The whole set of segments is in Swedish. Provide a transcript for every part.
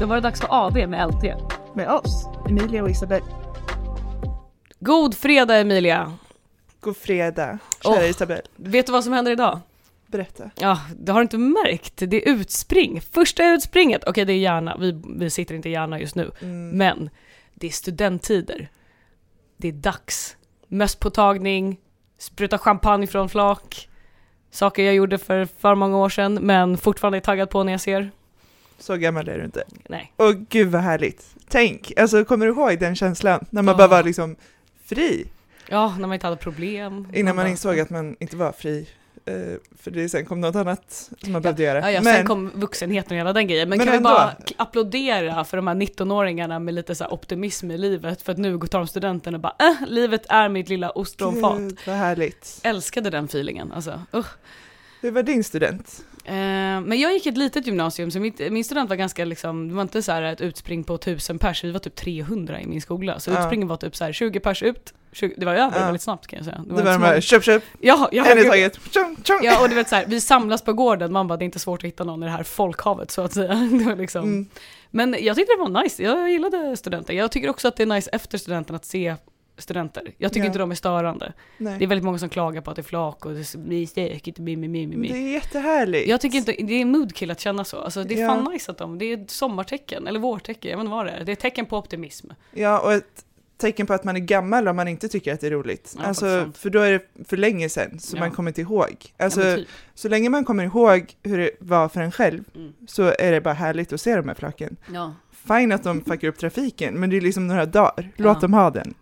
Då var det dags för AV med LT. Med oss, Emilia och Isabelle. God fredag Emilia! God fredag, kära Åh. Isabelle. Vet du vad som händer idag? Berätta. Ja, det har du inte märkt. Det är utspring. Första utspringet. Okej, det är Järna. Vi, vi sitter inte i Järna just nu. Mm. Men det är studenttider. Det är dags. Mösspåtagning, spruta champagne från flak. Saker jag gjorde för för många år sedan men fortfarande är taggad på när jag ser. Så gammal är du inte. Nej. Och gud vad härligt. Tänk, alltså kommer du ihåg den känslan? När man Ja. bara var liksom fri, Ja, när man inte hade problem. innan man bara- insåg att man inte var fri. Eh, för det sen kom något annat som man behövde göra. Ja, ja, Men sen kom vuxenheten och hela den grejen. Men, Men kan vi ändå. bara k- applådera för de här 19-åringarna med lite så optimism i livet för att nu tar de studenten och bara äh, livet är mitt lilla ostronfat. gud vad härligt. Älskade den feelingen alltså. Usch. Hur var din student? Eh, men jag gick ett litet gymnasium så mitt, min student var ganska liksom, det var inte så här ett utspring på 1000 pers, vi var typ 300 i min skola. Så Ja. utspringen var typ så här 20 pers ut, 20, det var över Ja. väldigt snabbt kan jag säga. Det inte var de här, köp köp, Ja, ja, en i taget. Tjong, tjong. Ja, och du vet så här, vi samlas på gården, man bara det är inte svårt att hitta någon i det här folkhavet så att säga. Det var liksom. Mm. Men jag tyckte det var nice, jag gillade studenter. Jag tycker också att det är nice efter studenten att se studenter. Jag tycker Ja. inte de är störande. Nej. Det är väldigt många som klagar på att det är flak och det är stökigt och mi, mi, mi, mi, Det är jättehärligt. Jag tycker inte, det är moodkill att känna så. Alltså det är Ja. fan nice att de, det är sommartecken, eller vårtecken, jag vet inte vad det är. Det är tecken på optimism. Ja, och ett tecken på att man är gammal om man inte tycker att det är roligt. Ja, alltså, för då är det för länge sedan, så Ja. man kommer inte ihåg. Alltså, typ. så länge man kommer ihåg hur det var för en själv, mm. så är det bara härligt att se de här flaken. ja. Fine att de fuckar upp trafiken, men det är liksom några dagar. Låt dem ha den.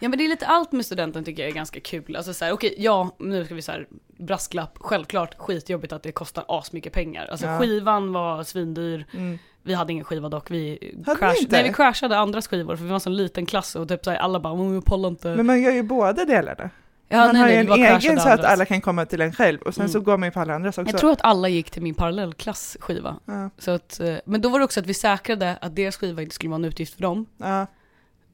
Ja men det är lite allt med studenten tycker jag är ganska kul. Alltså såhär, okej, ja, nu ska vi såhär, brasklapp, självklart skitjobbigt att det kostar asmycket pengar. Alltså Ja. skivan var svindyr, Mm. vi hade ingen skiva dock, vi, crash, nej, vi crashade andras skivor för vi var en sån liten klass och typ såhär, alla bara "Mm, jag pallar inte. Men man gör ju båda delarna. ja, man har ju en egen så att alla kan komma till en själv, och sen Mm. så går man ju på alla andras också. Jag tror att alla gick till min parallellklass skiva. Ja, Så att, eh, men då var det också att vi säkrade att deras skiva inte skulle vara en utgift för dem. ja.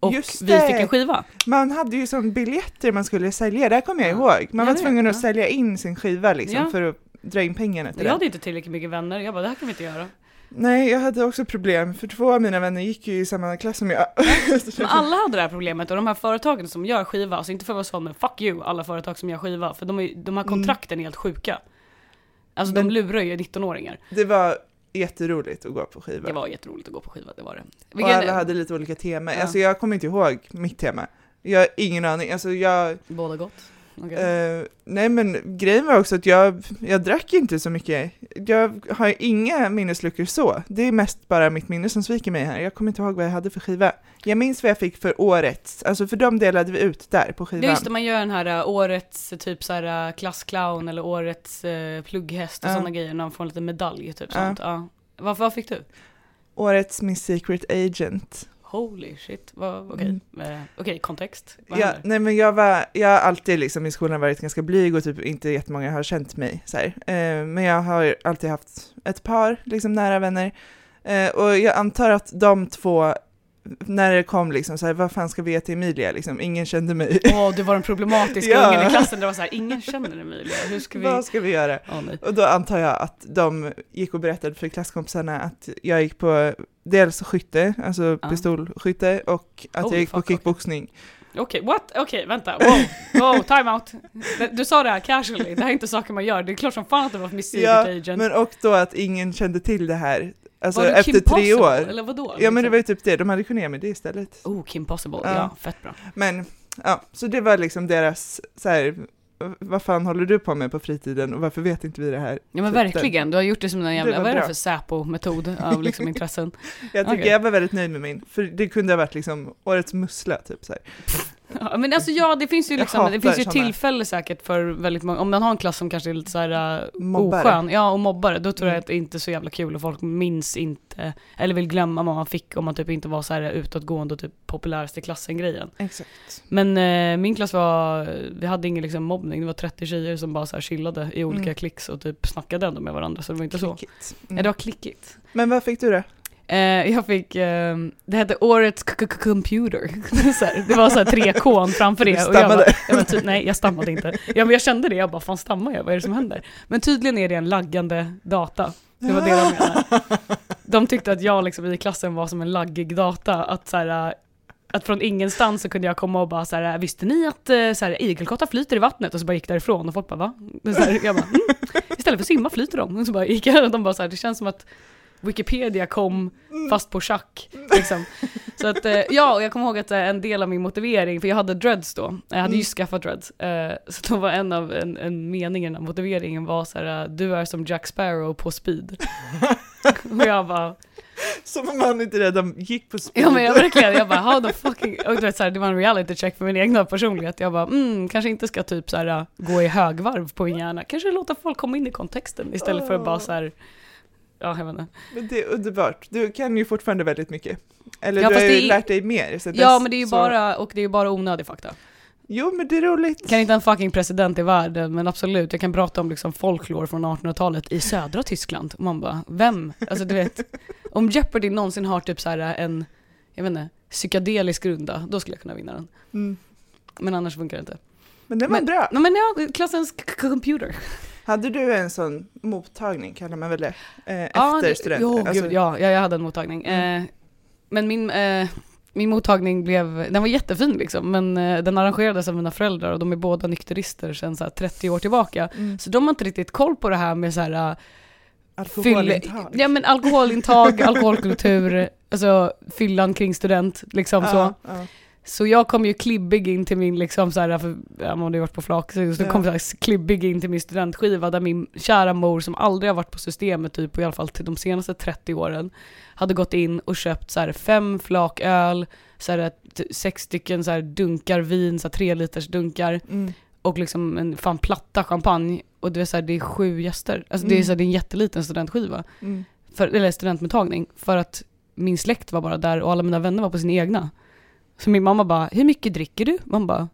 Och Just vi det. fick en skiva. Man hade ju som biljetter man skulle sälja, det kommer jag Ja. ihåg. Man Jag var vet, tvungen att ja. sälja in sin skiva liksom, Ja. för att dra in pengarna till Jag den. hade inte tillräckligt mycket vänner, jag bara det här kan vi inte göra. Nej, jag hade också problem, för två av mina vänner gick ju i samma klass som jag. Men alla hade det här problemet och de här företagen som gör skiva, alltså inte för att vara sån men fuck you alla företag som gör skiva, för de, är, de här kontrakten är helt sjuka. Alltså Men- de lurar ju 19-åringar. Det var jätteroligt att gå på skiva. Det var jätteroligt att gå på skiva, det var det. och Vilken- alla hade lite olika teman. Ja. Alltså jag kommer inte ihåg mitt tema. Jag har ingen aning. Alltså jag, Båda gott. Eh, nej men grejen var också att jag, jag drack inte så mycket. Jag har inga minnesluckor så. Det är mest bara mitt minne som sviker mig här. Jag kommer inte ihåg vad jag hade för skiva. Jag minns vad jag fick för årets, alltså för de delade vi ut där på Det skivan. är just det, man gör den här äh, årets äh, typ så här klassclown eller årets äh, plugghäst och Ja. sådana grejer när man får en liten medalj typ sånt. Ja. Vad, vad fick du? Årets Miss Secret Agent. Holy shit, vad- okej. Eh, Okej, kontext. Vad Ja, nej men jag var, jag har alltid liksom i skolan varit ganska blyg och typ inte jättemånga har känt mig så här. Eh, men jag har alltid haft ett par liksom nära vänner. Eh, och jag antar att de två, när det kom liksom så här, vad fan ska vi ge till Emilia liksom, ingen kände mig. Åh, du var den problematiska Ja. ungen i klassen, det var så här, ingen känner Emilia, hur ska vi... vad ska vi göra? Nej. Och då antar jag att de gick och berättade för klasskompisarna att jag gick på dels skytte, alltså Ja. pistolskytte, och att Holy jag gick på fuck, okej. kickboxning. Okej, what? Okej, vänta. Wow, wow, time out. Du sa det här casually, det här är inte saker man gör. Det är klart som fan att det var Miss Secret Ja, Agent. Men och då att ingen kände till det här, alltså var du efter Kim tre Possible, år. Eller vadå? Ja men det liksom? var ju typ det, de hade kunnat ge mig det istället. Oh, Kim Possible. Ja. Ja, fett bra. Men, ja, så det var liksom deras, så här, vad fan håller du på med på fritiden och varför vet inte vi det här? Ja men Typ verkligen, du har gjort det som en jävla, vad är det för Säpo-metod av liksom intressen? Jag tycker Okej. jag var väldigt nöjd med min, för det kunde ha varit liksom årets mussla typ så här. Ja, men alltså ja, det finns ju liksom, det finns ju tillfälle säkert för väldigt många, om man har en klass som kanske är lite såhär uh, Mobbare. oskön, ja och mobbare, då tror jag Mm. att det inte är så jävla kul och folk minns inte, eller vill glömma vad man fick om man typ inte var så här utåtgående och typ populärast i klassen grejen. Exakt. Men eh, min klass var, vi hade ingen liksom mobbning, det var 30 tjejer som bara så här chillade i olika Mm. klicks och typ snackade ändå med varandra så det var inte så. Klickigt. Ja, Mm. det var klickigt. Men vad fick du då? Eh, jag fick, eh, det hette årets computer. här, det var så här tre K framför det. Du och jag stammade. bara, ja, men ty- nej, jag stammade inte. Ja, men jag kände det, jag bara, fan stammar jag? Vad är det som händer? Men tydligen är det en laggande data. Det var det de menade. de tyckte att jag liksom i klassen var som en laggig data, att så här, att från ingenstans så kunde jag komma och bara så här, visste ni att eh, så här, igelkottar flyter i vattnet? Och så bara gick därifrån och folk bara va? Så här, jag bara, mm. Istället för att simma flyter de. Och så bara gick jag och de bara så här, det känns som att Wikipedia kom fast på schack. Liksom. Så att, eh, ja, och jag kommer ihåg att eh, en del av min motivering, för jag hade dreads då, jag hade ju Mm. skaffat dreads, eh, så då var en av en, en meningen av motiveringen var så här, du är som Jack Sparrow på speed. och jag bara, Som om han inte redan gick på speed. ja men jag verkligen, jag bara how the fucking, och du vet så här, det var en reality check för min egna personlighet, jag bara mm, kanske inte ska typ så här eh, gå i högvarv på min hjärna, kanske låta folk komma in i kontexten istället för att bara så här, ja jag vet inte. Men det är underbart. Du kan ju fortfarande väldigt mycket. Eller Ja, du har ju är- lärt dig mer sen Ja men det är ju så- bara, och det är ju bara onödig fakta. Jo men det är roligt. Kan inte en fucking president i världen, men absolut, jag kan prata om liksom folklore från 1800-talet i södra Tyskland. Och man bara, vem? Alltså du vet, om Jeopardy någonsin har typ så här en, jag vet inte, psykedelisk runda, då skulle jag kunna vinna den. Mm. Men annars funkar det inte. Men det var Men- bra. Men ja, klassens computer. Hade du en sån mottagning, kallar man väl det, eh, Ja, efter studenten? Jo, Alltså, gud, ja, ja, jag hade en mottagning. Mm. Eh, men min, eh, min mottagning blev, den var jättefin liksom, men eh, den arrangerades av mina föräldrar och de är båda nykterister sedan så här 30 år tillbaka. mm, Så de har inte riktigt koll på det här med så här eh, alkoholintag. Ja men alkoholintag, alkoholkultur, alltså fyllan kring student, liksom så. Ja, ja. Så jag kom ju klibbig in till min liksom så här, för ja, man hade varit på flak, så Ja. kom jag klibbig in till min studentskiva där min kära mor som aldrig har varit på systemet typ, i alla fall till de senaste 30 åren, hade gått in och köpt så här fem flak öl, så här, sex stycken så här dunkar vin, så här tre liters dunkar Mm. och liksom en fan platta champagne. Och det är så här, det är sju gäster. Alltså det är Mm. så här, det är en jätteliten studentskiva Mm. för, eller studentmottagning, för att min släkt var bara där och alla mina vänner var på sin egna. Så min mamma bara, hur mycket dricker du? Man bara,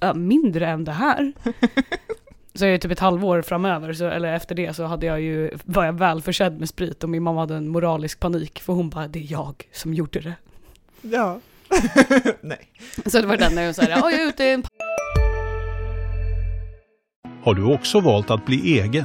ja, mindre än det här. Så är det typ ett halvår framöver, så, eller efter det, så hade jag ju, var jag väl försedd med sprit och min mamma hade en moralisk panik för hon bara, det är jag som gjorde det. Ja. Nej. Så det var den när jag sa, ja jag är ute i en Har du också valt att bli egen?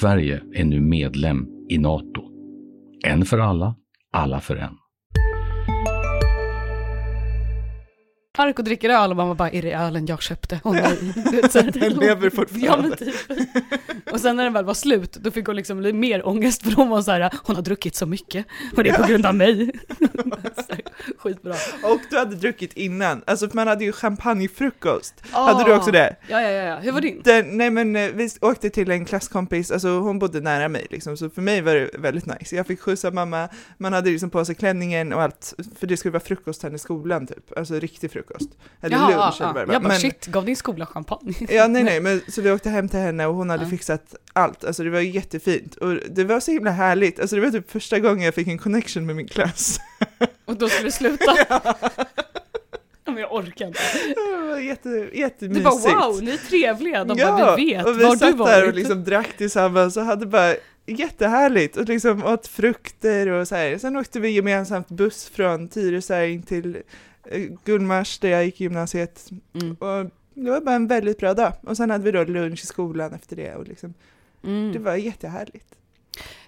Sverige är nu medlem i Nato. En för alla, alla för en. Park och dricker öl och mamma bara, är det ölen jag köpte? Åh nej. Den lever fortfarande. Ja, men typ. Och sen när den väl var slut, då fick hon liksom mer ångest för hon var så här, hon har druckit så mycket och det är på grund av mig. Här, Skitbra. Och du hade druckit innan, alltså man hade ju champagnefrukost. Hade du också det? Ja, ja, ja, ja. Hur var din? Den, nej men eh, vi åkte till en klasskompis, alltså hon bodde nära mig liksom, så för mig var det väldigt nice. Jag fick skjutsa mamma, man hade liksom på sig klänningen och allt, för det skulle vara frukost här i skolan typ, alltså riktig frukost. Eller Jaha, lunch ja, eller vad ja. det var. Jag bara Men- shit, gav din skola champagne? Ja, nej, nej, men så vi åkte hem till henne och hon hade Ja. fixat allt. Alltså det var jättefint och det var så himla härligt. Alltså det var typ första gången jag fick en connection med min klass. Och då skulle du sluta? Ja, men jag orkar inte. Det var jätte, Du jättemysigt. bara wow, ni är trevliga. De bara, vi vet och vi var du satt varit. där och liksom drack tillsammans och hade bara jättehärligt och liksom åt frukter och så här. Sen åkte vi gemensamt buss från Tyresö in till Gullmars där jag gick i gymnasiet Mm. och det var bara en väldigt bra dag. Och sen hade vi då lunch i skolan efter det och liksom, Mm. det var jättehärligt.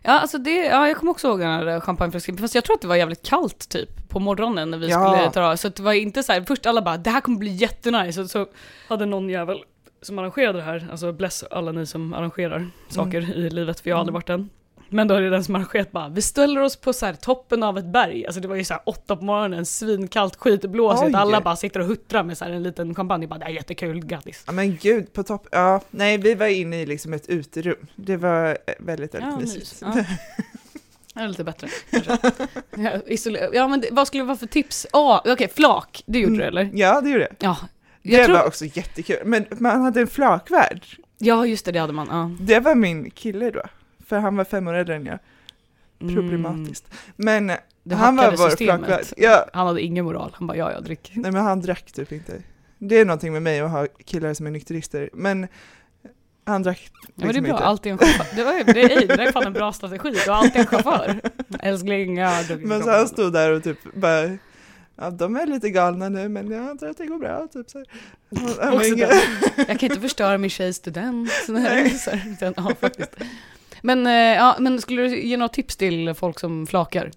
Ja, alltså det, ja, jag kommer också ihåg den här champagneflaskan, fast jag tror att det var jävligt kallt typ på morgonen när vi Ja. skulle dra, så det var inte så här, först alla bara det här kommer bli jättenice, och så hade någon jävel som arrangerade det här, alltså bless alla ni som arrangerar saker i livet, för jag har aldrig Mm. varit den. Men då är det den som arrangerat bara, vi ställer oss på så här toppen av ett berg, alltså det var ju så här åtta på morgonen, svinkallt, skitblåsigt, alla bara sitter och huttrar med så här en liten champagne, bara det är jättekul, grattis. Ja men gud, på topp, ja, nej vi var inne i liksom ett uterum. Det var eh, väldigt, väldigt Ja, mysigt. mys. Ja. Det är lite bättre kanske. Ja, men det, vad skulle det vara för tips? Ah, Okej, flak, det gjorde du eller? Ja, det gjorde jag. Ja. Det Jag tror, var också jättekul. Men man hade en flakvärd. ja just det, det hade man. Ja. Det var min kille då, för han var fem år äldre än jag. Mm. problematiskt. Men Det han var vår systemet. Ja, Han hade ingen moral. Han bara, ja, jag drick. nej men han drack typ inte. Det är någonting med mig att ha killar som är nykterister, men han drack Ja, men det är liksom bra, inte. alltid en chaufför. Det, var, det, är, det är fan en bra strategi, du har alltid en chaufför. Älskling, jag druckit Men så han stod där och typ bara Ja, de är lite galna nu men jag tror att det går bra. Typ så. Jag kan inte förstöra min tjejs student. Så här är så här, ja, faktiskt. Men, eh, ja, men skulle du ge några tips till folk som flakar?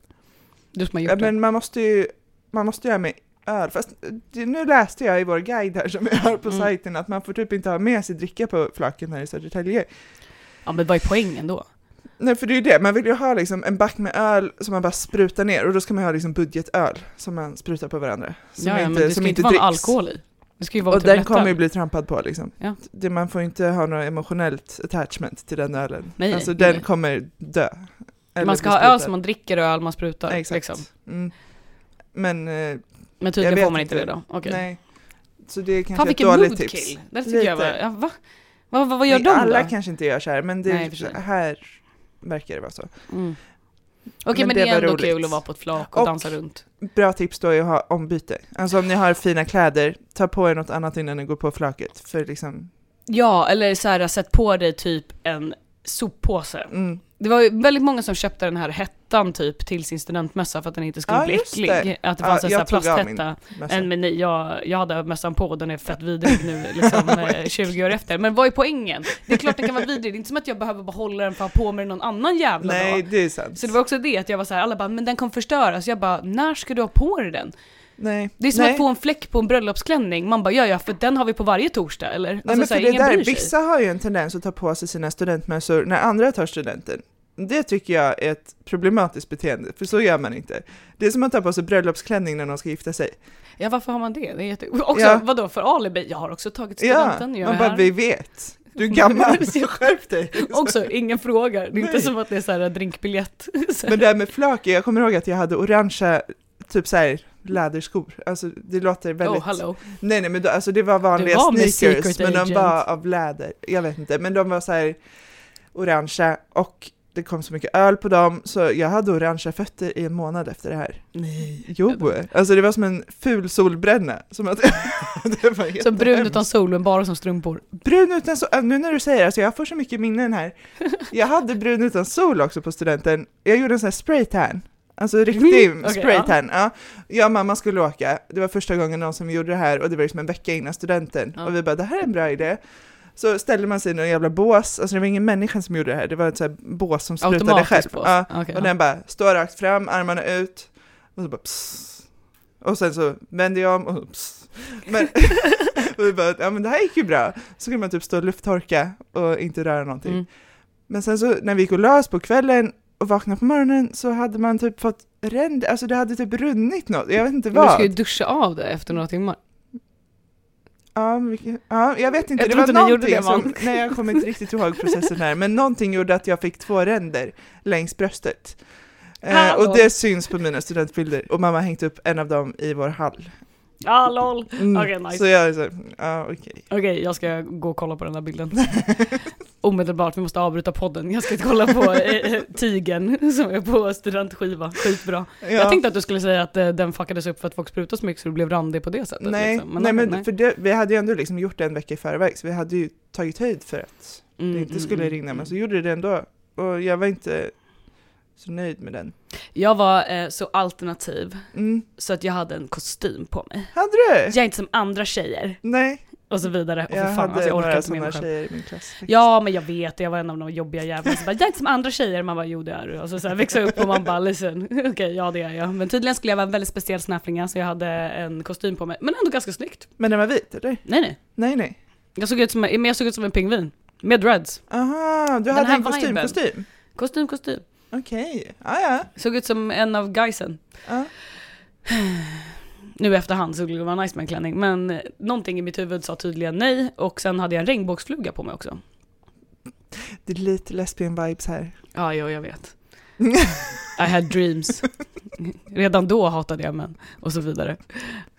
Du som har gjort Ja, det. men man måste ju man måste ha med öl. Fast nu läste jag i vår guide här som vi har på Mm. sajten att man får typ inte ha med sig dricka på flaken här i Södertälje. Ja, men vad är poängen då? Nej för det är ju det, man vill ju ha liksom en back med öl som man bara sprutar ner och då ska man ha liksom budgetöl som man sprutar på varandra. Som Ja, ja, inte, men det som ska inte vara någon alkohol i. Det ska ju vara Och typ den kommer ju bli trampad på liksom. Ja. Det, man får inte ha något emotionellt attachment till den ölen. Nej, alltså nej, den kommer dö. Eller Man ska ha öl som man dricker och öl man sprutar. Exakt. Liksom. Mm. Men, eh, Men tydligen får man inte det då. Okej. nej. Så det är kanske Fan ett vilken dåligt tips. Det tycker jag var, Lite. ja, va? Vad, vad, vad gör Nej, de Alla då? kanske inte gör så här, men det, Nej, här verkar det vara så. Mm. Okej, Men men, det är ändå roligt. kul att vara på ett flak och, Och- dansa runt. Bra tips då är att ha ombyte. Alltså om ni har fina kläder, ta på er något annat innan ni går på flaket. För liksom, Ja, eller så här, sätt på dig typ en soppåse. mm. Det var ju väldigt många som köpte den här hettan typ till sin studentmössa för att den inte skulle Ja, bli äcklig. det. Att det Ja, fanns en sån här plasthetta. men nej, jag, jag hade mössan på och den är fett vidrig nu liksom eh, 20 år efter. Men vad är poängen? Det är klart den kan vara vidrig, det är inte som att jag behöver behålla den för att ha på mig någon annan jävla Nej, dag. det är sant. Så det var också det, att jag var så här, alla bara 'men den kommer förstöras' Jag bara 'när ska du ha på dig den?' Nej. Det är som Nej. att få en fläck på en bröllopsklänning, man bara 'ja ja, för den har vi på varje torsdag' eller? Nej Alltså, men för här, det ingen där, vissa har ju en tendens att ta på sig sina studentmössor när andra tar studenten. Det tycker jag är ett problematiskt beteende, för så gör man inte. Det är som att ta på sig bröllopsklänning när någon ska gifta sig. Ja varför har man det? det är jätte... Också, Ja. vadå för alibi? Jag har också tagit Ja, studenten, jag man bara, här. vi vet. Du är gammal, skärp dig. Också, ingen frågar. Det är inte Nej. som att det är så här drinkbiljett. Men det här med flak, jag kommer ihåg att jag hade orangea, typ så här läderskor. Alltså det låter väldigt... Oh, hallå. Nej nej men då, alltså det var vanliga var sneakers, men de Agent. var av läder. Jag vet inte, men de var så här orangea och det kom så mycket öl på dem så jag hade orangea fötter i en månad efter det här. Nej. Jo, alltså det var som en ful solbränna. Som att, det var Som brun utan sol men bara som strumpor. Brun utan sol, nu när du säger det, alltså jag får så mycket minnen här. Jag hade brun utan sol också på studenten. Jag gjorde en sån här spraytan. Alltså riktig Mm, spraytan. Ja. Jag och mamma skulle åka, det var första gången någon som gjorde det här och det var liksom en vecka innan studenten. Ja. Och vi bara, det här är en bra idé. Så ställde man sig i någon jävla bås, alltså det var ingen människa som gjorde det här, det var ett sånt här bås som sprutade själv. På. Ja. Okej, Och ja. den bara står rakt fram, armarna ut, och så bara pss. Och sen så vände jag om och så pss. Men, och vi bara, ja men det här gick ju bra. Så kunde man typ stå och lufttorka och inte röra någonting. Mm. Men sen så när vi gick och oss på kvällen och vaknade på morgonen så hade man typ fått ränd, alltså det hade typ runnit något, jag vet inte Men Du ska ju vad. duscha av det efter några timmar. Ja, vilka- ja, jag vet inte, Jag det var inte någonting det, som, nej jag kommer inte riktigt ihåg processen här, men någonting gjorde att jag fick två ränder längs bröstet. Eh, och det syns på mina studentbilder och mamma har hängt upp en av dem i vår hall. Ja lol. Mm, Okej, nice. Så jag är så, ja okej. Okej, jag ska gå och kolla på den här bilden. Omedelbart, vi måste avbryta podden. Jag ska kolla på eh, Tigen som är på studentskiva. Skitbra. Ja. Jag tänkte att du skulle säga att eh, den fuckades upp för att folk sprutade så mycket så det blev randig på det sättet. Nej, liksom. nej okej, men för det, vi hade ju ändå liksom gjort det en vecka i förväg, så vi hade ju tagit höjd för att Mm, det inte mm, skulle mm, rinna, mm. men så gjorde det det ändå. Och jag var inte så nöjd med den. Jag var eh, så alternativ Mm. så att jag hade en kostym på mig. Hade du? Jag är inte som andra tjejer Nej, och så vidare. Och för jag fan, hade alltså, jag orkar några sådana tjejer i min klass. faktiskt. Ja men jag vet, jag var en av de jobbiga jävlarna som bara 'Jag är inte som andra tjejer' man bara 'Jo det är du' och så, så här, växa upp och man bara 'Listen, okej ja det är jag' Men tydligen skulle jag vara en väldigt speciell snäflinga så jag hade en kostym på mig, men ändå ganska snyggt. Men den var vit eller? Nej nej, Nej nej. jag såg ut som, men jag såg ut som en pingvin. Med dreads. Aha, du hade en kostym, viben. kostym? Kostym, kostym. Okej, ja ja. Såg ut som en av guysen. ja. Nu efterhand så skulle det vara nice med en klänning, men eh, någonting i mitt huvud sa tydligen nej och sen hade jag en regnbågsfluga på mig också. Det är lite lesbian vibes här. Ja, jo, jag vet. I had dreams. Redan då hatade jag män och så vidare.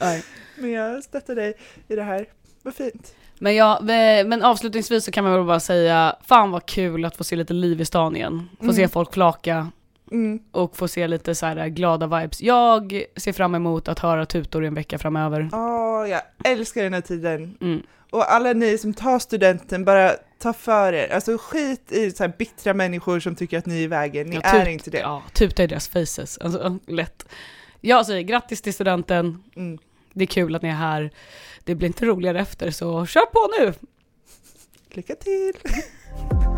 Nej. Men jag stöttar dig i det här. Vad fint. Men ja, men avslutningsvis så kan man väl bara säga, fan vad kul att få se lite liv i stan igen. Få Mm. se folk flaka. Mm. och få se lite så här glada vibes. Jag ser fram emot att höra tutor i en vecka framöver. Åh, jag älskar den här tiden. Mm. Och alla ni som tar studenten, bara ta för er. Alltså skit i så här bittra människor som tycker att ni är i vägen. Ni Ja, är inte det. Ja, tuta i deras faces. Alltså, lätt. Jag säger grattis till studenten. Mm. Det är kul att ni är här. Det blir inte roligare efter, så kör på nu! Lycka till!